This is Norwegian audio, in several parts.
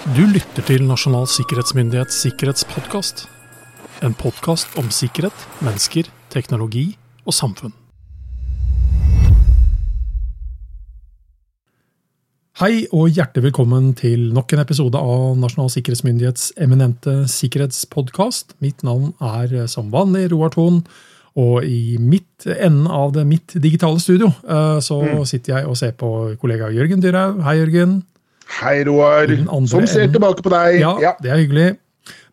Du lytter til Nasjonal sikkerhetsmyndighets sikkerhetspodkast. En podkast om sikkerhet, mennesker, teknologi og samfunn. Hei og hjertelig velkommen til nok en episode av Nasjonal sikkerhetsmyndighets eminente sikkerhetspodkast. Mitt navn er som vanlig Roar Thon, og i mitt enden av det mitt digitale studio eh, så sitter jeg og ser på kollega Jørgen Dyrhaug. Hei, Jørgen. Hei, Roar. Som ser tilbake på deg. Ja, Ja. det er hyggelig.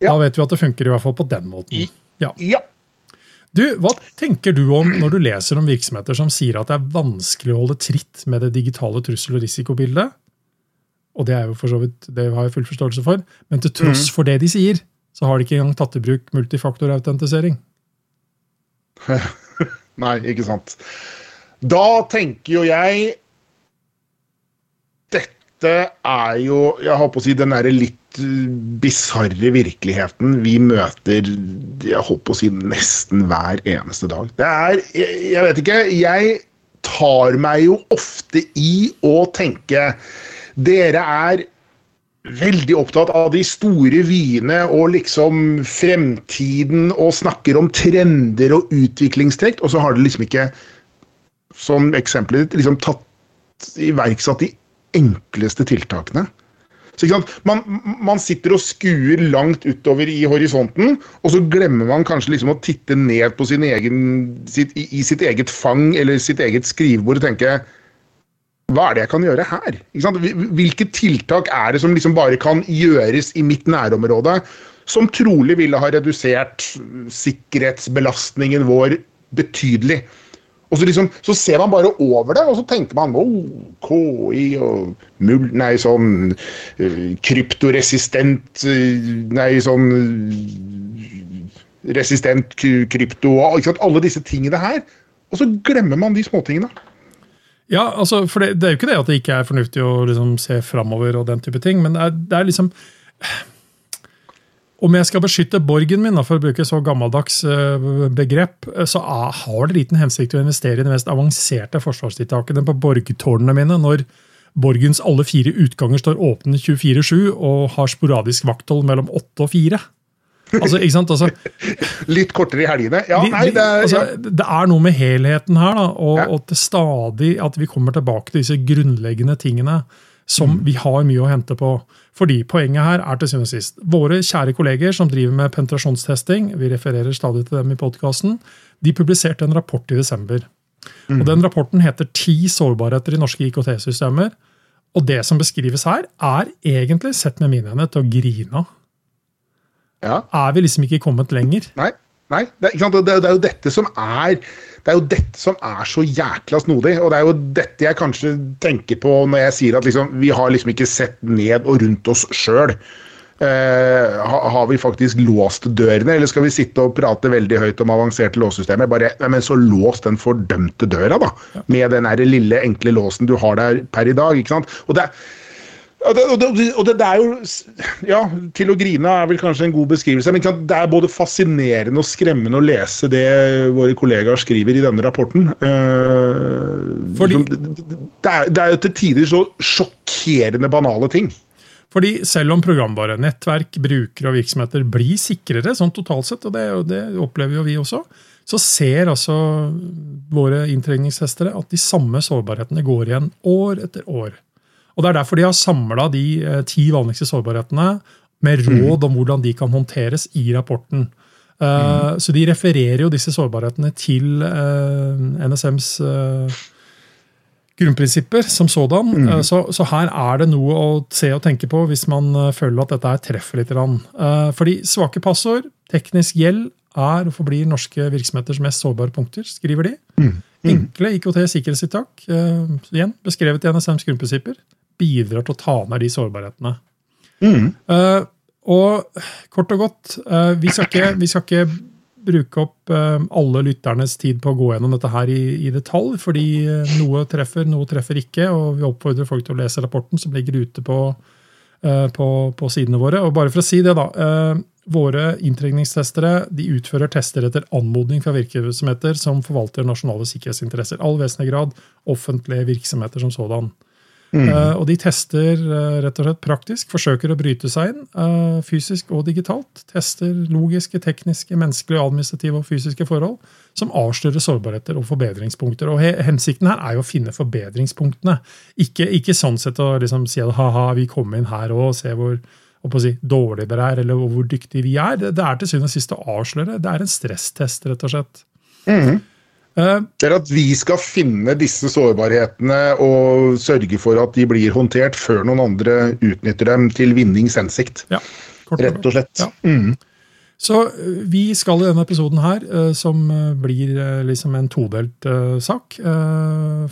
Da vet vi at det funker i hvert fall på den måten. Ja. ja. Du, Hva tenker du om når du leser om virksomheter som sier at det er vanskelig å holde tritt med det digitale trussel- og risikobildet? Og det er jo for så vidt, det har jeg full forståelse for. Men til tross for det de sier, så har de ikke engang tatt i bruk multifaktorautentisering. Nei, ikke sant. Da tenker jo jeg Dette er jo Jeg håper å si den derre litt uh, bisarre virkeligheten vi møter jeg håper å si nesten hver eneste dag. Det er Jeg, jeg vet ikke. Jeg tar meg jo ofte i å tenke Dere er veldig opptatt av de store vyene og liksom fremtiden og snakker om trender og utviklingstrekk, og så har dere liksom ikke, som eksempelet ditt, liksom tatt iverksatt de enkleste tiltakene. Man, man sitter og skuer langt utover i horisonten, og så glemmer man kanskje liksom å titte ned på sin egen, sitt, i, i sitt eget fang eller sitt eget skrivebord og tenke hva er det jeg kan gjøre her? Hvilke tiltak er det som liksom bare kan gjøres i mitt nærområde, som trolig ville ha redusert sikkerhetsbelastningen vår betydelig? Og så, liksom, så ser man bare over det, og så tenker man oh, KI og mul... Nei, sånn eh, kryptoresistent eh, Nei, sånn eh, Resistent krypto og ikke sant? alle disse tingene her. Og så glemmer man de småtingene. Ja, altså, for det, det er jo ikke det at det ikke er fornuftig å liksom se framover og den type ting, men det er, det er liksom Om jeg skal beskytte borgen min, for å bruke så gammeldags eh, begrep, eh, så er, har det liten hensikt å investere i de mest avanserte forsvarstiltakene på borgtårnene mine når borgens alle fire utganger står åpne 24-7 og har sporadisk vakthold mellom 8 og 4. Altså, ikke sant? Altså, Litt kortere i helgene. Ja, nei, det er, altså, ja. det er noe med helheten her, da, og, Ja. og til stadig at vi kommer tilbake til disse grunnleggende tingene som Mm. vi har mye å hente på. Fordi poenget her er til syvende og sist Våre kjære kolleger som driver med penetrasjonstesting, vi refererer stadig til dem i podkasten, de publiserte en rapport i desember. Mm. Og Den rapporten heter 'Ti sårbarheter i norske IKT-systemer'. Og det som beskrives her, er egentlig, sett med mine øyne, til å grine av. ja. Er vi liksom ikke kommet lenger? Nei. Nei det, sant? Det, det er jo dette som er det er jo dette som er så jækla snodig. Og det er jo dette jeg kanskje tenker på når jeg sier at liksom, vi har liksom ikke sett ned og rundt oss sjøl. Eh, ha- har vi faktisk låst dørene, eller skal vi sitte og prate veldig høyt om avanserte låssystemer? Bare, nei, men så lås den fordømte døra, da. Med den lille, enkle låsen du har der per i dag. ikke sant? Og det er og det, og, det, og det, det er jo Ja, til å grine er vel kanskje en god beskrivelse. Men det er både fascinerende og skremmende å lese det våre kollegaer skriver i denne rapporten. Uh, Fordi- det er jo til tider så sjokkerende banale ting. Fordi selv om programvare, nettverk, brukere og virksomheter blir sikrere sånn totalt sett, og det, og det opplever jo vi også, så ser altså våre inntrengningshestere at de samme sårbarhetene går igjen år etter år. Og Det er derfor de har samla de eh, ti vanligste sårbarhetene med råd om hvordan de kan håndteres i rapporten. Mm. Så de refererer jo disse sårbarhetene til eh, NSMs eh, grunnprinsipper som sådan. Mm. Så, så her er det noe å se og tenke på hvis man eh, føler at dette her treffer litt. Eh, Fordi svake passord, teknisk gjeld, er og forblir norske virksomheters mest sårbare punkter, skriver de. Enkle IKT-sikkerhetstiltak, eh, igjen beskrevet i NSMs grunnprinsipper, bidrar til å ta ned de sårbarhetene. Eh, og kort og godt, uh, vi, skal ikke, vi skal ikke bruke opp uh, alle lytternes tid på å gå gjennom dette her i, i detalj, fordi noe treffer, noe treffer ikke, og vi oppfordrer folk til å lese rapporten som ligger ute på, på, på sidene våre. Og bare for å si det, da. Våre inntrengningstestere de utfører tester etter anmodning fra virksomheter som forvalter nasjonale sikkerhetsinteresser. All vesentlig grad offentlige virksomheter som sådan. Mm. Uh, og de tester uh, rett og slett praktisk, forsøker å bryte seg inn uh, fysisk og digitalt. Tester logiske, tekniske, menneskelige, administrative og fysiske forhold som avslører sårbarheter og forbedringspunkter. Og Hensikten her er jo å finne forbedringspunktene. Ikke, ikke sånn sett å liksom si at ha-ha, vi kom inn her og se hvor si, dårlig dere er, eller hvor dyktige vi er. Det, det er til syvende og sist å avsløre. Det er en stresstest, rett og slett. Mm. Eh, det er at vi skal finne disse sårbarhetene og sørge for at de blir håndtert før noen andre utnytter dem til vinnings hensikt. Ja, Rett og slett. Ja. Mm. Så eh, vi skal i denne episoden her, eh, som blir liksom en todelt sak,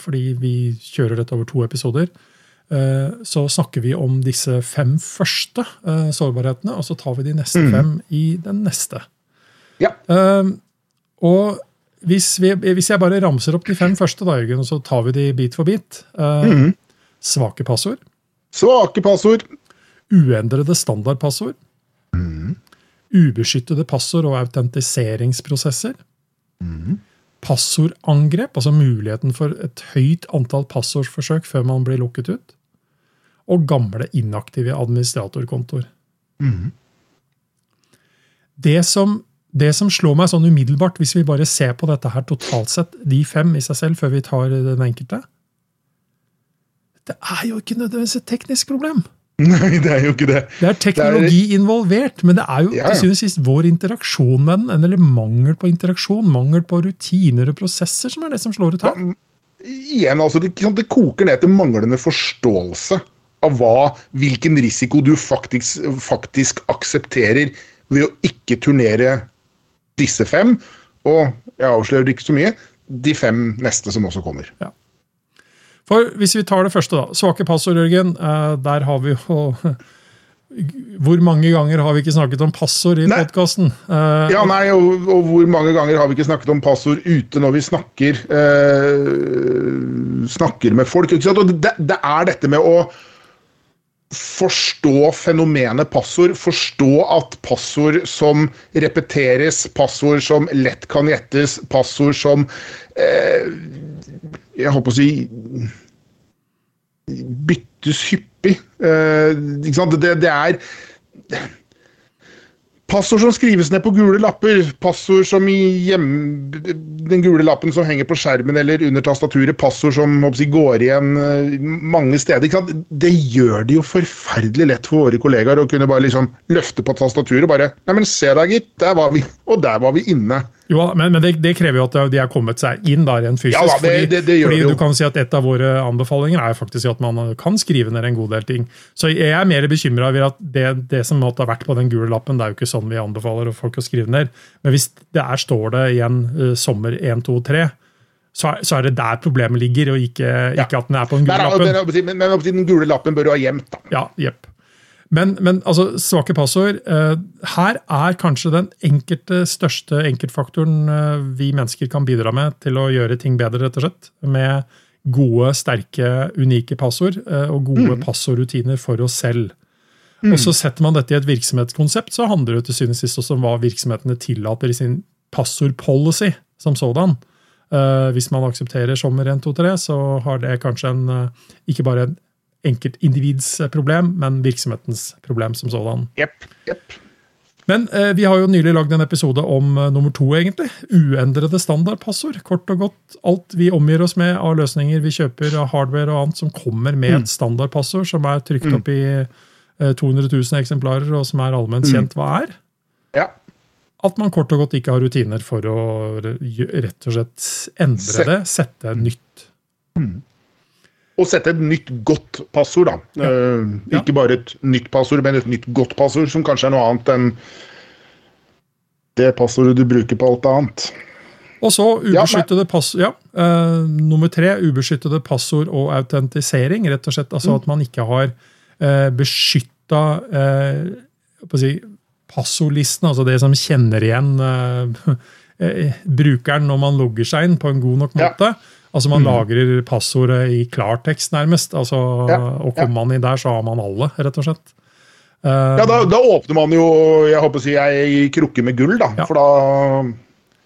fordi vi kjører dette over to episoder, så snakker vi om disse fem første sårbarhetene, og så tar vi de neste mm. fem i den neste. Ja. Og hvis, vi, hvis, jeg bare ramser opp de fem første, da, Jørgen, så tar vi de bit for bit. Eh, mm. Svake passord. Svake passord. Uendrede standardpassord. Mm. Ubeskyttede passord og autentiseringsprosesser. Mm. Passordangrep, altså muligheten for et høyt antall passordsforsøk før man blir lukket ut. Og gamle, inaktive administratorkontoer. Mm. Det som det som slår meg sånn umiddelbart, hvis vi bare ser på dette her totalt sett, de fem i seg selv, før vi tar den enkelte Det er jo ikke nødvendigvis et teknisk problem. Nei, det er jo ikke det. Det er teknologi det er... involvert, men det er jo ja, til sist vår interaksjon med den, eller mangel på interaksjon, mangel på rutiner og prosesser, som er det som slår ut her. Ja, igjen, altså, det, det, koker ned til manglende forståelse av hva, hvilken risiko du faktisk, faktisk aksepterer ved å ikke turnere disse fem, og jeg avslører ikke så mye, de fem neste som også kommer. Ja. For Hvis vi tar det første, da. Svake passord, Jørgen. Eh, der har vi jo Hvor mange ganger har vi ikke snakket om passord i podkasten? Uh, ja, nei, og, og, hvor mange ganger har vi ikke snakket om passord ute når vi snakker, uh, snakker med folk? Det, det, er dette med å forstå fenomenet passord. Forstå at passord som repeteres, passord som lett kan gjettes, passord som eh, Jeg holdt på å si byttes hyppig. Eh, det, det, er Passord som skrives ned på gule lapper, passord som i hjem, den gule lappen som henger på skjermen eller under tastaturet, passord som si, går igjen eh, mange steder. Det gjør det jo forferdelig lett for våre kollegaer å kunne bare liksom løfte på tastaturet og bare Nei, men se da, gitt, der var vi, og der var vi inne. Jo, men, men det, det, krever jo at de har kommet seg inn da, rent fysisk. Ja, det, fordi, det, fordi du kan si at Et av våre anbefalinger er faktisk at man kan skrive ned en god del ting. Så jeg er mer bekymra over at det, som måtte ha vært på den gule lappen, det er jo ikke sånn vi anbefaler folk å skrive ned. Men hvis det er, står det igjen uh, sommer 1, 2, 3 så, så, er det der problemet ligger, og ikke, ja. ikke at den er på den gule lappen. Men, men, den gule lappen bør du ha gjemt. da. Ja, jepp. Men, men altså, svake passord uh, Her er kanskje den enkelte største enkeltfaktoren uh, vi mennesker kan bidra med til å gjøre ting bedre, rett og slett. Med gode, sterke, unike passord uh, og gode mm. passordrutiner for oss selv. Mm. Og så Setter man dette i et virksomhetskonsept, så handler det til syvende og sist også om hva virksomhetene tillater i sin passordpolicy som sådan. hvis man aksepterer sommer 1, 2, 3, så har det kanskje en, ikke bare en enkeltindivids problem, men virksomhetens problem som sådan. Yep, yep. Men eh, vi har jo nylig lagd en episode om eh, nummer to, egentlig. Uendrede standardpassord. Kort og godt alt vi omgir oss med av løsninger vi kjøper av hardware og annet som kommer med mm. et standardpassord som er trykt mm. opp i eh, 200 000 eksemplarer, og som er allment kjent hva er. Ja. At man kort og godt ikke har rutiner for å rett og slett endre det, sette nytt. Mm å sette et nytt, godt passord. da. Ja. Uh, ikke bare et nytt passord, men et nytt, godt passord, som kanskje er noe annet enn det passordet du bruker på alt annet. Og så ubeskyttede passord. Ja, uh, nummer tre, ubeskyttede passord og autentisering. Rett og slett altså mm. at man ikke har uh, beskytta uh, si, passordlisten, altså det som kjenner igjen uh, brukeren når man logger seg inn på en god nok måte. Ja. Altså Man mm. lagrer passordet i klartekst, nærmest. Altså, ja, og kommer ja. man inn der, så har man alle, rett og slett. Uh, ja, da, da, åpner man jo jeg håper å si, ei krukke med gull, da. Ja. For da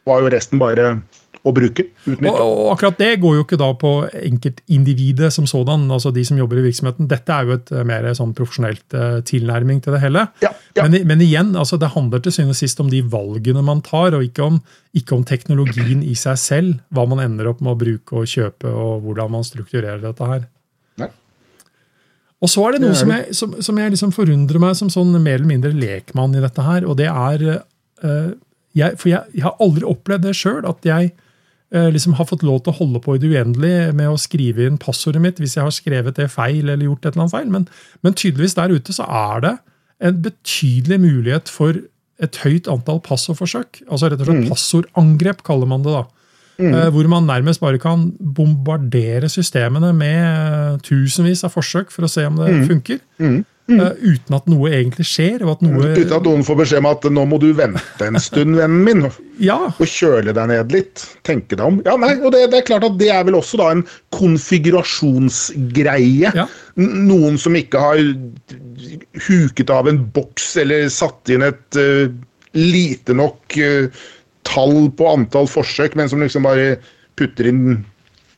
var jo resten bare å bruke. Og, og, akkurat det går jo ikke da på enkeltindividet som sådan, altså de som jobber i virksomheten. Dette er jo et eh, mer sånn profesjonelt uh, tilnærming til det hele. Ja, ja. Men, men, igjen, altså det handler til syvende og sist om de valgene man tar, og ikke om, ikke om, teknologien i seg selv. Hva man ender opp med å bruke og kjøpe, og hvordan man strukturerer dette her. Nei. Og så er det noe det er som jeg, som, som jeg liksom forundrer meg som sånn mer eller mindre lekmann i dette her, og det er uh, jeg, For jeg, jeg, har aldri opplevd det sjøl, at jeg Eh, liksom har fått lov til å holde på i det uendelige med å skrive inn passordet mitt hvis jeg har skrevet det feil eller gjort et eller annet feil. Men, men tydeligvis der ute så er det en betydelig mulighet for et høyt antall passordforsøk. Altså rett og slett mm. passordangrep, kaller man det. da. Mm. Eh, hvor man nærmest bare kan bombardere systemene med tusenvis av forsøk for å se om det mm. funker. Mm. Mm. Uh, uten at noe egentlig skjer. at noe... Uten at noen får beskjed om at 'nå må du vente en stund, vennen min', ja. og kjøle deg ned litt. Tenke deg om. Ja, nei, og det, det, er klart at det er vel også da en konfigurasjonsgreie. Ja. Noen som ikke har huket av en boks eller satt inn et uh, lite nok uh, tall på antall forsøk, men som liksom bare putter inn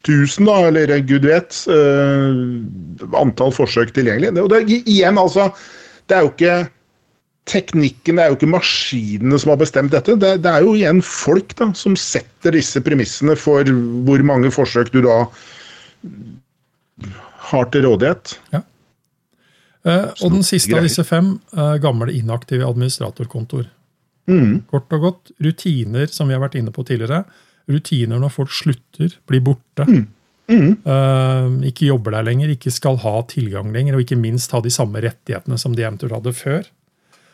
1000, da, eller gud vet, uh, antall forsøk tilgjengelig. Og det, igjen, altså, det er jo ikke teknikken, det er jo ikke maskinene som har bestemt dette. Det, det er jo igjen folk da, som setter disse premissene for hvor mange forsøk du da har til rådighet. Ja. Uh, og den siste av disse fem, uh, gamle inaktive administratorkontor. Mm. Kort og godt, rutiner som vi har vært inne på tidligere rutiner når folk slutter, blir borte. Mm. Mm. Uh, ikke jobber der lenger, ikke skal ha tilgang lenger, og ikke minst ha de samme rettighetene som de eventuelt hadde før.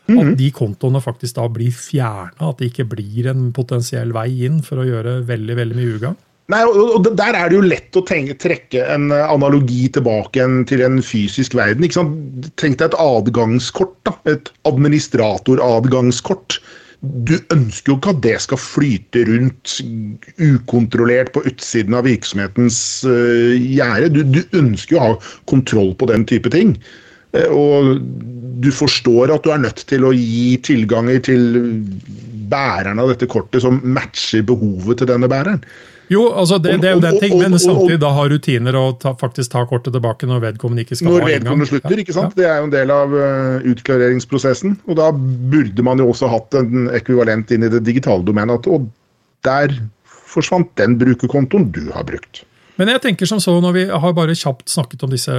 Mm. At de kontoene faktisk da blir fjerna, at det ikke blir en potensiell vei inn for å gjøre veldig veldig mye ugagn. Nei, og Der er det jo lett å tenke, trekke en analogi tilbake til en fysisk verden. Tenk deg et adgangskort. da, Et administratoradgangskort du ønsker jo ikke at det skal flyte rundt ukontrollert på utsiden av virksomhetens uh, gjerde. Du, du, ønsker jo å ha kontroll på den type ting. Uh, og du forstår at du er nødt til å gi tilganger til bæreren av dette kortet som matcher behovet til denne bæreren. Jo, altså det, det er jo den ting, men samtidig da ha rutiner og ta, faktisk ta kortet tilbake når vedkommende ikke skal når ha Når vedkommende slutter, ikke sant. Ja. Det er jo en del av uh, utklareringsprosessen. Og da burde man jo også hatt en ekvivalent inn i det digitale domenet. Og der forsvant den brukerkontoen du har brukt. Men jeg tenker som så, når vi har bare kjapt snakket om disse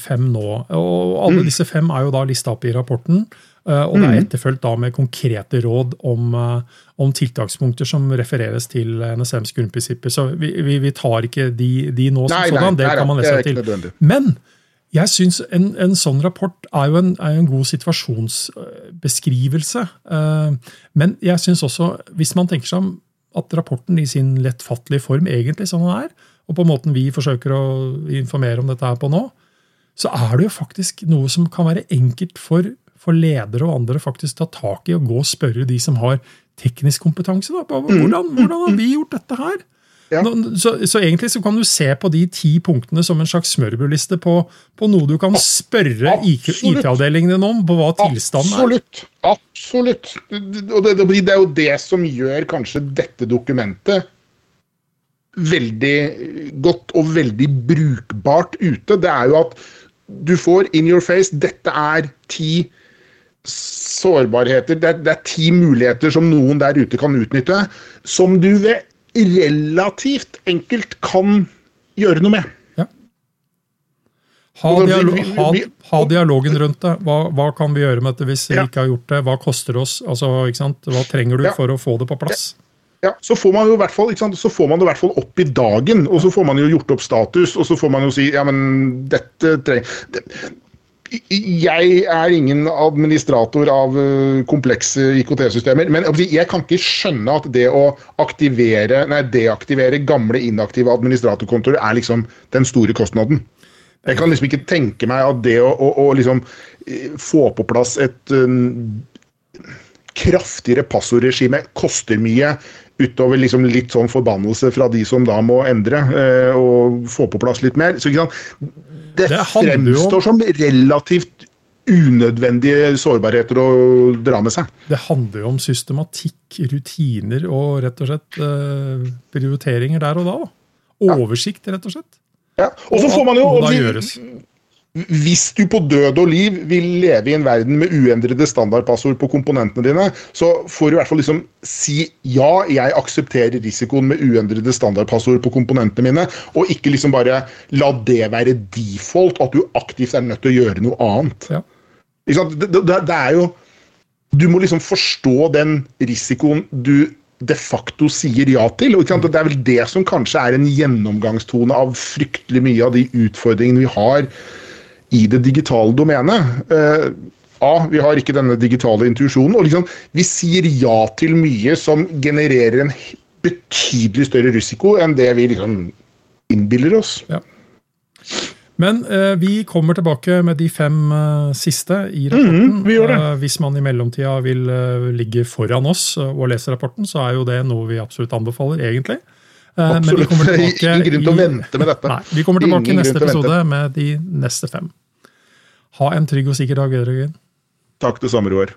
fem nå, og alle mm. disse fem er jo da lista opp i rapporten. Eh, og det er mm. etterfulgt da med konkrete råd om, eh, om, tiltakspunkter som refereres til NSMs grunnprinsipper. Så vi, vi, vi tar ikke de, de nå som sådan. Det kan man lese seg til. Men jeg syns en, en, sånn rapport er jo en, er en god situasjonsbeskrivelse. Eh, men jeg syns også, hvis man tenker seg om at rapporten i sin lettfattelige form egentlig sånn den er, og på måten vi forsøker å informere om dette her på nå, så er det jo faktisk noe som kan være enkelt for for ledere og andre faktisk ta tak i og gå og spørre de som har teknisk kompetanse. Da, på mm. hvordan, hvordan har vi gjort dette her? Ja. Så, så, egentlig så kan du se på de ti punktene som en slags smørbrødliste på, på, noe du kan spørre IT-avdelingen din om, på hva tilstanden er. Absolutt. Absolutt. Og det, det, er jo det som gjør kanskje dette dokumentet veldig godt og veldig brukbart ute. Det er jo at du får in your face Dette er ti sårbarheter. Det er, det er, ti muligheter som noen der ute kan utnytte, som du ved relativt enkelt kan gjøre noe med. Ja. Ha, dialog, ha, ha, dialogen rundt det. Hva, hva, kan vi gjøre med dette hvis vi ja. ikke har gjort det? Hva koster det oss? Altså, Hva trenger du ja. for å få det på plass? Ja, så får man jo i hvert fall, så får man det i hvert fall opp i dagen, og så får man jo gjort opp status, og så får man jo si ja, men dette trenger jeg er ingen administrator av eh, komplekse IKT-systemer, men jeg kan ikke skjønne at det å aktivere, nei, deaktivere gamle inaktive administratorkontorer er liksom den store kostnaden. Jeg kan liksom ikke tenke meg at det å, å, å liksom eh, få på plass et uh, kraftigere passordregime koster mye, utover liksom litt sånn forbannelse fra de som da må endre uh, og få på plass litt mer. Så det, det fremstår som relativt unødvendige sårbarheter å dra med seg. Det handler jo om systematikk, rutiner og rett og slett eh, prioriteringer der og da. da. Oversikt, rett og slett. Ja. Og så får man jo Og vi-. Hvis du på død og liv vil leve i en verden med uendrede standardpassord på komponentene dine, så får du i hvert fall liksom si ja, jeg aksepterer risikoen med uendrede standardpassord på komponentene mine, og ikke liksom bare la det være default, at du aktivt er nødt til å gjøre noe annet. Ja. Det, det, det er jo Du må liksom forstå den risikoen du de facto sier ja til. og? Det er vel det som kanskje er en gjennomgangstone av fryktelig mye av de utfordringene vi har i det digitale domenet. Eh, A, vi har ikke denne digitale intuisjonen. Og liksom, vi sier ja til mye som genererer en betydelig større risiko enn det vi liksom innbiller oss. Men eh, vi kommer tilbake med de fem eh, siste i rapporten. Mm. Eh, hvis man i mellomtida vil eh, ligge foran oss eh, og lese rapporten, så er jo det noe vi absolutt anbefaler, egentlig. absolutt. men vi Absolutt. kommer tilbake Ingen grunn til å vente med dette. Nei, vi kommer tilbake i neste episode med de neste fem. Ha en trygg og sikker dag, Jørgen. Takk det samme, Roar.